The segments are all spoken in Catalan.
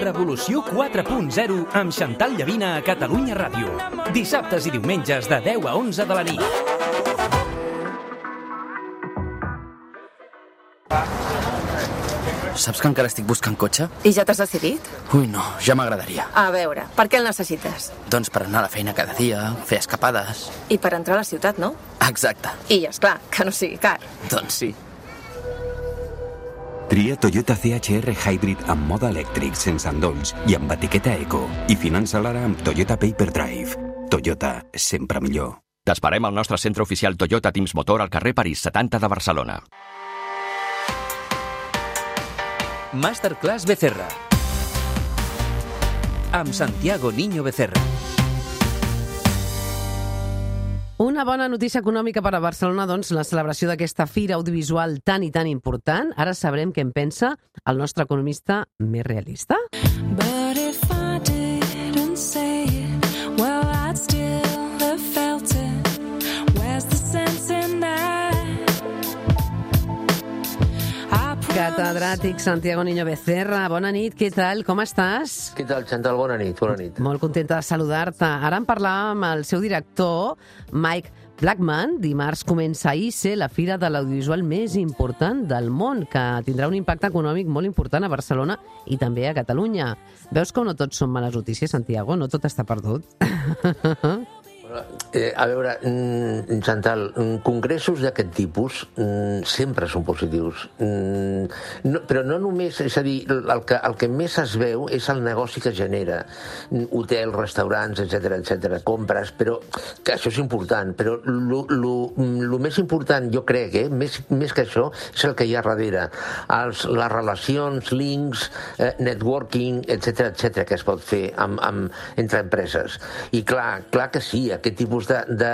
Revolució 4.0 amb Xantal Llavina a Catalunya Ràdio. Dissabtes i diumenges de 10 a 11 de la nit. Saps que encara estic buscant cotxe? I ja t'has decidit? Ui, no, ja m'agradaria. A veure, per què el necessites? Doncs per anar a la feina cada dia, fer escapades... I per entrar a la ciutat, no? Exacte. I, és clar que no sigui car. Doncs sí. Tria Toyota CHR Hybrid amb mode elèctric sense endolls i amb etiqueta Eco i finança l'ara amb Toyota Paper Drive. Toyota, sempre millor. T'esperem al nostre centre oficial Toyota Teams Motor al carrer París 70 de Barcelona. Masterclass Becerra. Amb Santiago Niño Becerra. Una bona notícia econòmica per a Barcelona, doncs, la celebració d'aquesta fira audiovisual tan i tan important. Ara sabrem què en pensa el nostre economista més realista. But Catedràtic Santiago Niño Becerra, bona nit, què tal, com estàs? Què tal, Chantal? Bona nit, bona nit. Molt contenta de saludar-te. Ara en parlàvem amb el seu director, Mike Blackman. Dimarts comença a ICE, la fira de l'audiovisual més important del món, que tindrà un impacte econòmic molt important a Barcelona i també a Catalunya. Veus com no tot són males notícies, Santiago? No tot està perdut. Eh, a veure, mm, Chantal, mm, congressos d'aquest tipus mm, sempre són positius. No, però no només, és a dir, el que, el que més es veu és el negoci que genera. Hotels, restaurants, etc etc compres, però que això és important. Però el més important, jo crec, eh, més, més que això, és el que hi ha darrere. Els, les relacions, links, eh, networking, etc etc que es pot fer amb, amb, entre empreses. I clar, clar que sí, aquest tipus de, de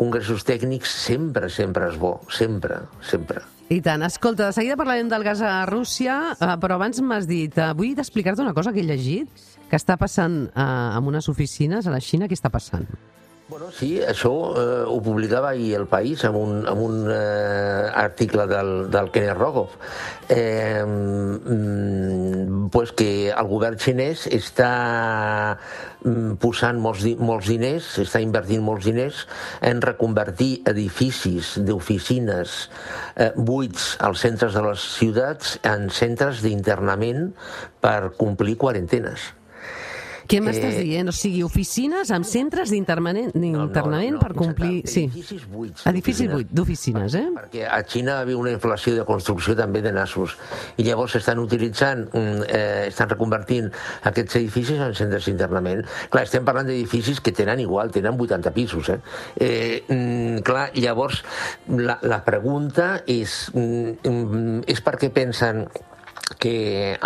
congressos tècnics sempre, sempre és bo, sempre, sempre. I tant. Escolta, de seguida parlarem del gas a Rússia, eh, però abans m'has dit, eh, vull explicar-te una cosa que he llegit, que està passant eh, en unes oficines a la Xina. Què està passant? Bueno, sí, això eh, ho publicava ahir El País amb un, amb un eh, article del, del Kenneth Rogoff. Eh, pues que el govern xinès està mm, posant molts, molts diners, està invertint molts diners en reconvertir edificis d'oficines eh, buits als centres de les ciutats en centres d'internament per complir quarantenes. Què m'estàs Eh, dient? O sigui, oficines amb centres d'internament d'internament per complir... Sí, Edificis buits. edificis d'oficines. buits, d'oficines, eh? perquè a Xina hi havia una inflació de construcció també de nassos i llavors estan utilitzant, mm, eh, estan reconvertint aquests edificis en centres d'internament. Clar, estem parlant d'edificis que tenen igual, tenen 80 pisos. Eh? Eh, mm, clar, llavors la, la pregunta és, mm, és per què pensen que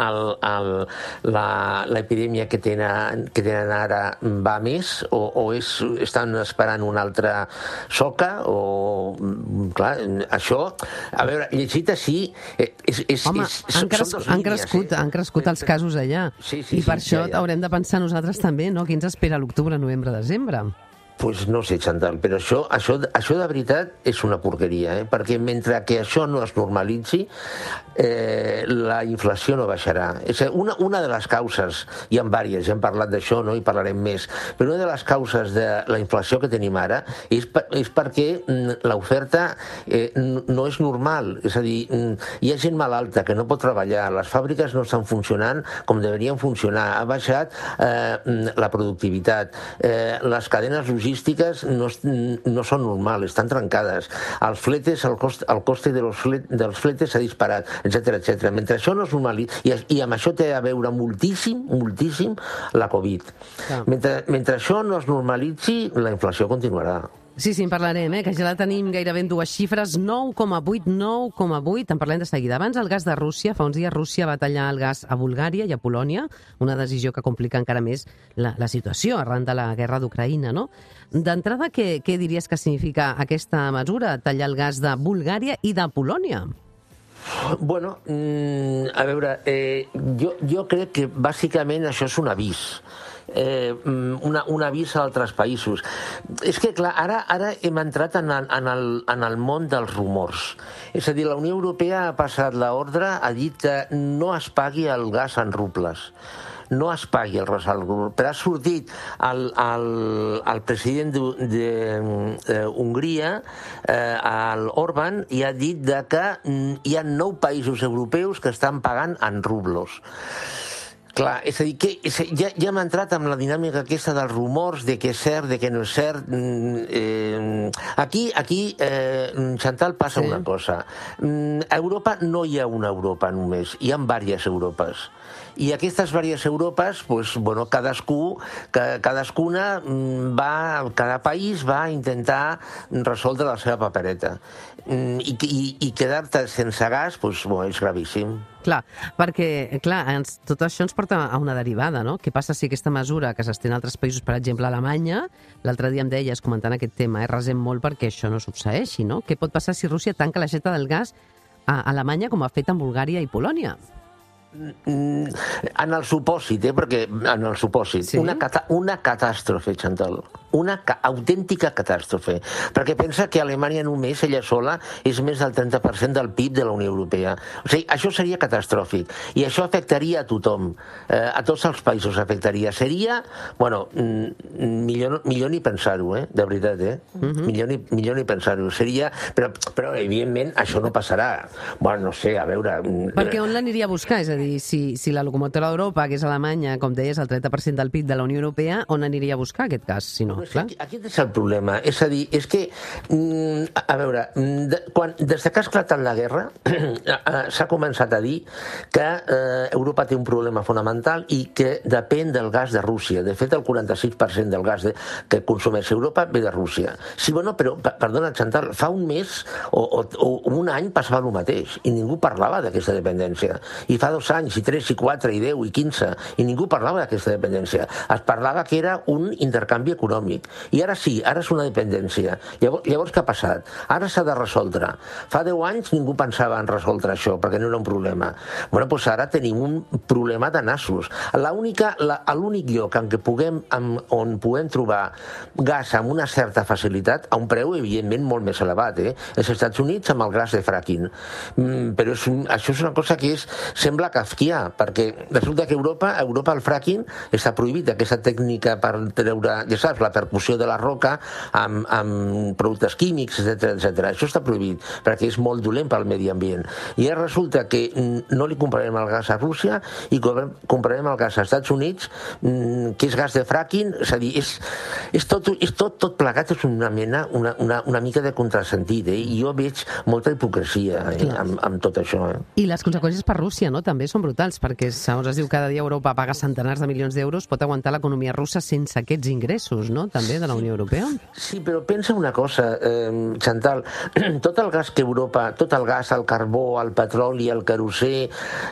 l'epidèmia que tenen, que tenen ara va més o, o és, estan esperant una altra soca o clar, això a veure, llegit així eh, és, és, Home, és, han, cres han línies, crescut, eh? han crescut els casos allà. Sí, sí, I per sí, això ja, ja. haurem de pensar nosaltres també, no? Qui ens espera l'octubre, novembre, desembre? Pues no sé, Chantal, però això, això, això de veritat és una porqueria, eh? perquè mentre que això no es normalitzi, eh, la inflació no baixarà. És una, una de les causes, hi ha diverses, ja hem parlat d'això no? i parlarem més, però una de les causes de la inflació que tenim ara és, per, és perquè mm, l'oferta eh, no és normal, és a dir, mm, hi ha gent malalta que no pot treballar, les fàbriques no estan funcionant com deverien funcionar, ha baixat eh, mm, la productivitat, eh, les cadenes logístiques no, es- no són normals, estan trencades, els fletes, el, cost, el coste de los flet, dels fletes s'ha disparat, etc etc. Mentre això no es normalitza, i, i amb això té a veure moltíssim, moltíssim la Covid. Clar. Mentre, mentre això no es normalitzi, la inflació continuarà. Sí, sí, en parlarem, eh? que ja la tenim gairebé en dues xifres, 9,8, 9,8, en parlem de seguida. Abans el gas de Rússia, fa uns dies Rússia va tallar el gas a Bulgària i a Polònia, una decisió que complica encara més la, la situació arran de la guerra d'Ucraïna, no? D'entrada, què, què diries que significa aquesta mesura, tallar el gas de Bulgària i de Polònia? Bueno, mm, a veure, eh, jo, jo crec que bàsicament això és un avís. Eh, mm, una, un avís a altres països. És que, clar, ara, ara hem entrat en en, el, en el món dels rumors. És a dir, la Unió Europea ha passat l'ordre, ha dit que no es pagui el gas en rubles no es pagui el gas en rubles. Però ha sortit el, el, el president d'Hongria, eh, el Orban, i ha dit de que mm, hi ha nou països europeus que estan pagant en rublos. Clar, és a dir, que és, ja, ja hem entrat amb la dinàmica aquesta dels rumors, de que és cert, de que no és cert. Mm, Eh, aquí, aquí eh, Chantal, passa Sí. una cosa. Mm, A Europa no hi ha una Europa només, hi ha diverses Europes. I aquestes diverses Europes, pues, bueno, cadascú, ca, cadascuna mm, va, cada país va intentar resoldre la seva papereta. Mm, I, i, i quedar-te sense gas, pues, bueno, és gravíssim. Clar, perquè clar, ens, tot això ens porta a una derivada, no? Què passa si aquesta mesura que s'estén a altres països, per exemple, a Alemanya, l'altre dia em deies, comentant aquest tema, eh, resem molt perquè això no succeeixi, no? Què pot passar si Rússia tanca l'aixeta del gas a Alemanya, com ha fet amb Bulgària i Polònia? Mm, en el supòsit, eh, perquè en el supòsit, Sí? una, cata una catàstrofe, Chantal, una ca autèntica catàstrofe, perquè pensa que Alemanya només, ella sola, és més del 30% del PIB de la Unió Europea. O sigui, això seria catastròfic, i això afectaria a tothom, eh, a tots els països afectaria. Seria, bueno, mm, millor, millor ni pensar-ho, eh, de veritat, eh? millor, ni, millor ni pensar-ho. Seria, però, però, evidentment, això no passarà. Bueno, no sé, a veure... mm, Perquè on l'aniria a buscar? És a dir, si, si la locomotora d'Europa, que és Alemanya, com deies, el 30% del PIB de la Unió Europea, on aniria a buscar aquest gas, si no? Però Clar. que Aquest és el problema. És a dir, és que, mm, a veure, mm, de, quan, des de que ha esclatat la guerra, s'ha començat a dir que eh, Europa té un problema fonamental i que depèn del gas de Rússia. De fet, el 46% del gas de, que consumeix Europa ve de Rússia. Sí, bueno, però, per- perdona, Chantal, fa un mes o, o, o un any passava el mateix i ningú parlava d'aquesta dependència. I fa dos anys, i tres, i quatre, i deu, i quinze, i ningú parlava d'aquesta dependència. Es parlava que era un intercanvi econòmic. I ara sí, ara és una dependència. Llavors, llavors què ha passat? Ara s'ha de resoldre. Fa 10 anys ningú pensava en resoldre això, perquè no era un problema. Bueno, doncs ara tenim un problema de nassos. L'únic lloc en què puguem, en, on puguem trobar gas amb una certa facilitat, a un preu, evidentment, molt més elevat, eh? els Estats Units amb el gas de fracking. Mm, però és, un- això és una cosa que és, sembla kafkià, perquè resulta que Europa, a Europa el fracking està prohibit, aquesta tècnica per treure, ja saps, la percussió de la roca amb, amb productes químics, etc etc. Això està prohibit, perquè és molt dolent pel medi ambient. I ara resulta que no li comprarem el gas a Rússia i comprarem el gas als Estats Units, que és gas de fracking, és a dir, és, és, tot, és tot, tot plegat és una mena, una, una, una mica de contrasentit, eh? i jo veig molta hipocresia eh? Amb, amb tot això. Eh? I les conseqüències per Rússia no, també són brutals, perquè segons es diu cada dia Europa paga centenars de milions d'euros, pot aguantar l'economia russa sense aquests ingressos, no?, també de la Unió Europea. Sí, però pensa una cosa, eh, Chantal, tot el gas que Europa, tot el gas, el carbó, el petroli, el querosè,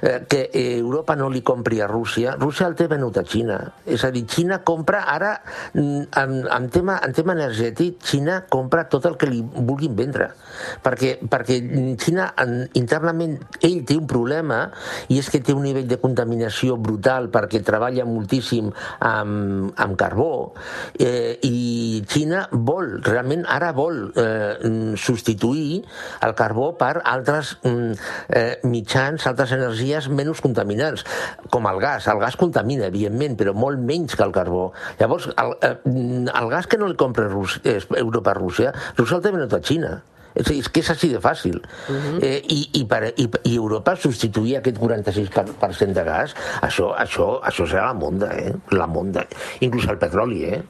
eh, que eh, Europa no li compri a Rússia, Rússia el té venut a Xina. És a dir, Xina compra ara, mm, en, en, tema, en tema energètic, Xina compra tot el que li vulguin vendre. Perquè, perquè Xina en, internament, ell té un problema i és que té un nivell de contaminació brutal perquè treballa moltíssim amb, amb carbó eh, i Xina vol, realment ara vol eh, substituir el carbó per altres mm, eh, mitjans, altres energies menys contaminants, com el gas. El gas contamina, evidentment, però molt menys que el carbó. Llavors, el, eh, mm, el gas que no li compra eh, Europa a Rússia, Rússia el té venut a Xina. És, és que és així de fàcil. Uh -huh. eh, i, i, per, i, I Europa substituir aquest 46% per, cent de gas, això, això, això serà la monda, eh? La monda. Inclús el petroli, eh?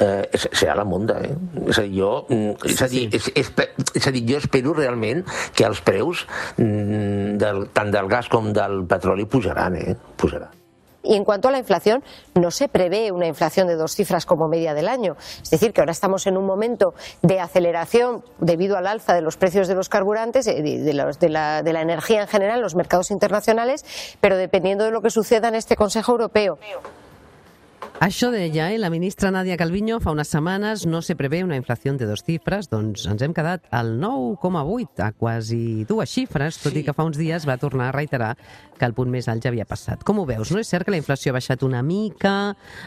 eh, serà la monda, eh? És a dir, jo, mm, és a dir, és, és, és a dir, jo espero realment que els preus mm, del, tant del gas com del petroli pujaran, eh? Pujaran. Y en cuanto a la inflación, no se prevé una inflación de dos cifras como media del año. Es decir, que ahora estamos en un momento de aceleración debido al alza de los precios de los carburantes, eh, de, de la, de la energía en general en los mercados internacionales, pero dependiendo de lo que suceda en este Consejo Europeo. Això deia eh, la ministra Nadia Calviño fa unes setmanes, no se prevé una inflació de dos xifres, doncs ens hem quedat al 9,8, a quasi dues xifres, tot i que fa uns dies va tornar a reiterar que el punt més alt ja havia passat. Com ho veus? No és cert que la inflació ha baixat una mica,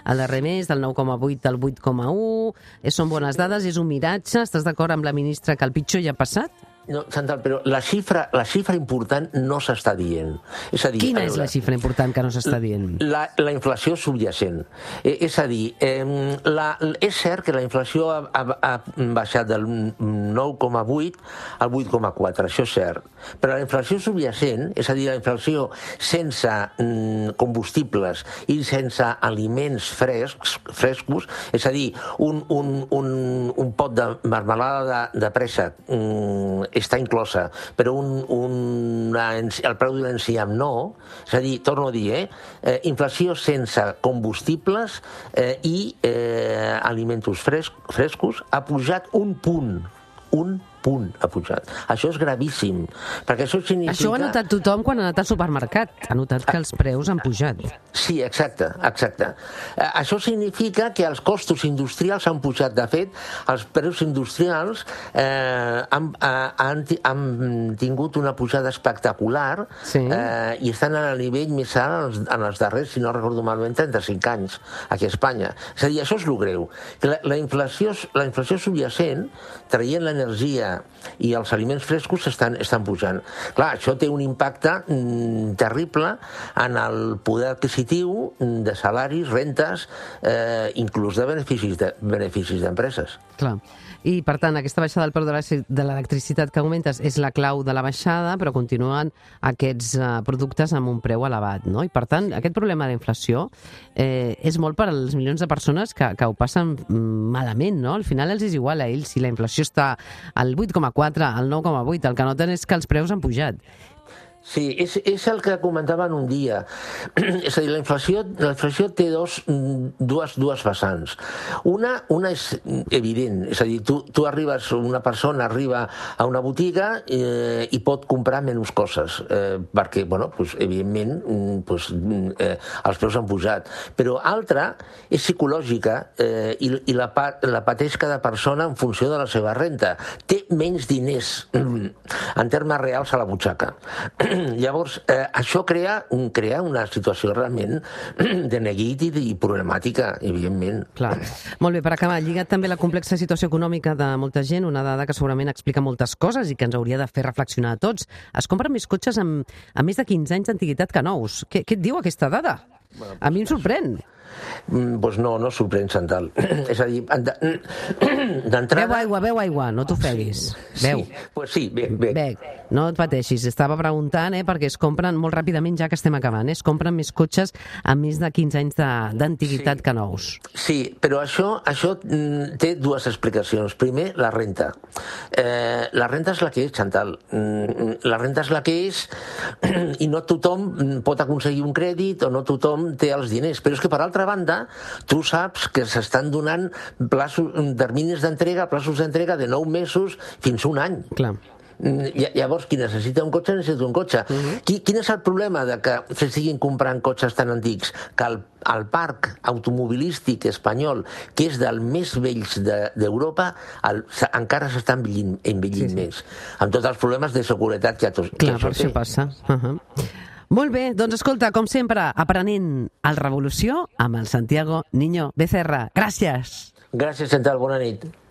a darrer mes del 9,8 al 8,1, eh, són bones dades, és un miratge, estàs d'acord amb la ministra que el pitjor ja ha passat? No, Chantal, però la xifra, la xifra important no s'està dient. És a dir, Quina a és la xifra important que no s'està dient? La, la inflació subjacent. Eh, és a dir, eh, la, és cert que la inflació ha, ha, ha baixat del 9,8 al 8,4, això és cert. Però la inflació subjacent, és a dir, la inflació sense mm, combustibles i sense aliments frescs, frescos, és a dir, un, un, un, un pot de marmelada de, de pressa mm, està inclosa, però un, una, el preu de l'enciam no, és a dir, torno a dir, eh, eh, inflació sense combustibles eh, i eh, alimentos fresc, frescos ha pujat un punt, un punt ha pujat. Això és gravíssim, perquè això significa... Això ho ha notat tothom quan ha anat al supermercat. Ha notat que els preus han pujat. Sí, exacte, exacte. Eh, Això significa que els costos industrials han pujat. De fet, els preus industrials eh, han, eh, han, han tingut una pujada espectacular Sí. eh, i estan a nivell més alt en els, en els darrers, si no recordo malament, 35 anys aquí a Espanya. És a dir, això és el greu. Que la, la, inflació, la inflació subjacent, traient l'energia i els aliments frescos estan, estan pujant. Clar, això té un impacte mm, terrible en el poder adquisitiu de salaris, rentes, eh, inclús de beneficis de beneficis d'empreses. Clar. I, per tant, aquesta baixada del preu de l'electricitat que augmentes és la clau de la baixada, però continuen aquests eh, productes amb un preu elevat, no? I, per tant, aquest problema d'inflació eh, és molt per als milions de persones que, que ho passen mm, malament, no? Al final els és igual a ells si la inflació està al 8,4, al 9,8, el que noten és que els preus han pujat. Sí, és, és el que comentaven un dia. és a dir, la inflació, la inflació té dos, dues, dues vessants. Una, una és evident, és a dir, tu, tu arribes, una persona arriba a una botiga eh, i pot comprar menys coses, eh, perquè, bueno, pues, evidentment, mm, pues, mm, eh, els preus han pujat. Però altra és psicològica eh, i, i la, la pateix cada persona en funció de la seva renta. Té menys diners en termes reals a la butxaca. Llavors, eh, això crea, un- crea una situació realment de neguit i, i problemàtica, evidentment. Clar. Molt bé, per acabar, lligat també la complexa situació econòmica de molta gent, una dada que segurament explica moltes coses i que ens hauria de fer reflexionar a tots. Es compren més cotxes amb, amb més de 15 anys d'antiguitat que nous. Què, què et diu aquesta dada? A mi em sorprèn. Mm, Doncs no, no sorprèn, Santal. És a dir, de- d'entrada... Beu aigua, beu aigua, no t'ofeguis. Beu. Sí, pues sí, bé, bé. Bec, no et pateixis. Estava preguntant, eh, perquè es compren molt ràpidament, ja que estem acabant, eh, es compren més cotxes amb més de 15 anys d'antiguitat Sí. que nous. Sí, però això, això mm, té dues explicacions. Primer, la renta. Eh, la renta és la que és, Chantal. Mm, La renta és la que és i no tothom pot aconseguir un crèdit o no tothom té els diners. Però és que, per altra banda, tu saps que s'estan donant plaços, terminis d'entrega, plaços d'entrega de 9 mesos fins a un any. Clar. Mm, lla- Llavors, qui necessita un cotxe, necessita un cotxe. qui, quin és el problema de que s'estiguin comprant cotxes tan antics? Que el, el parc automobilístic espanyol, que és del més vells de- d'Europa, el- se- encara s'està envellint, envellint més. Amb tots els problemes de seguretat que, to, que Clar, per això té. passa. Uh -huh. Molt bé, doncs escolta, com sempre, aprenent al Revolució amb el Santiago Niño Becerra. Gràcies! Gràcies, Chantal, bona nit.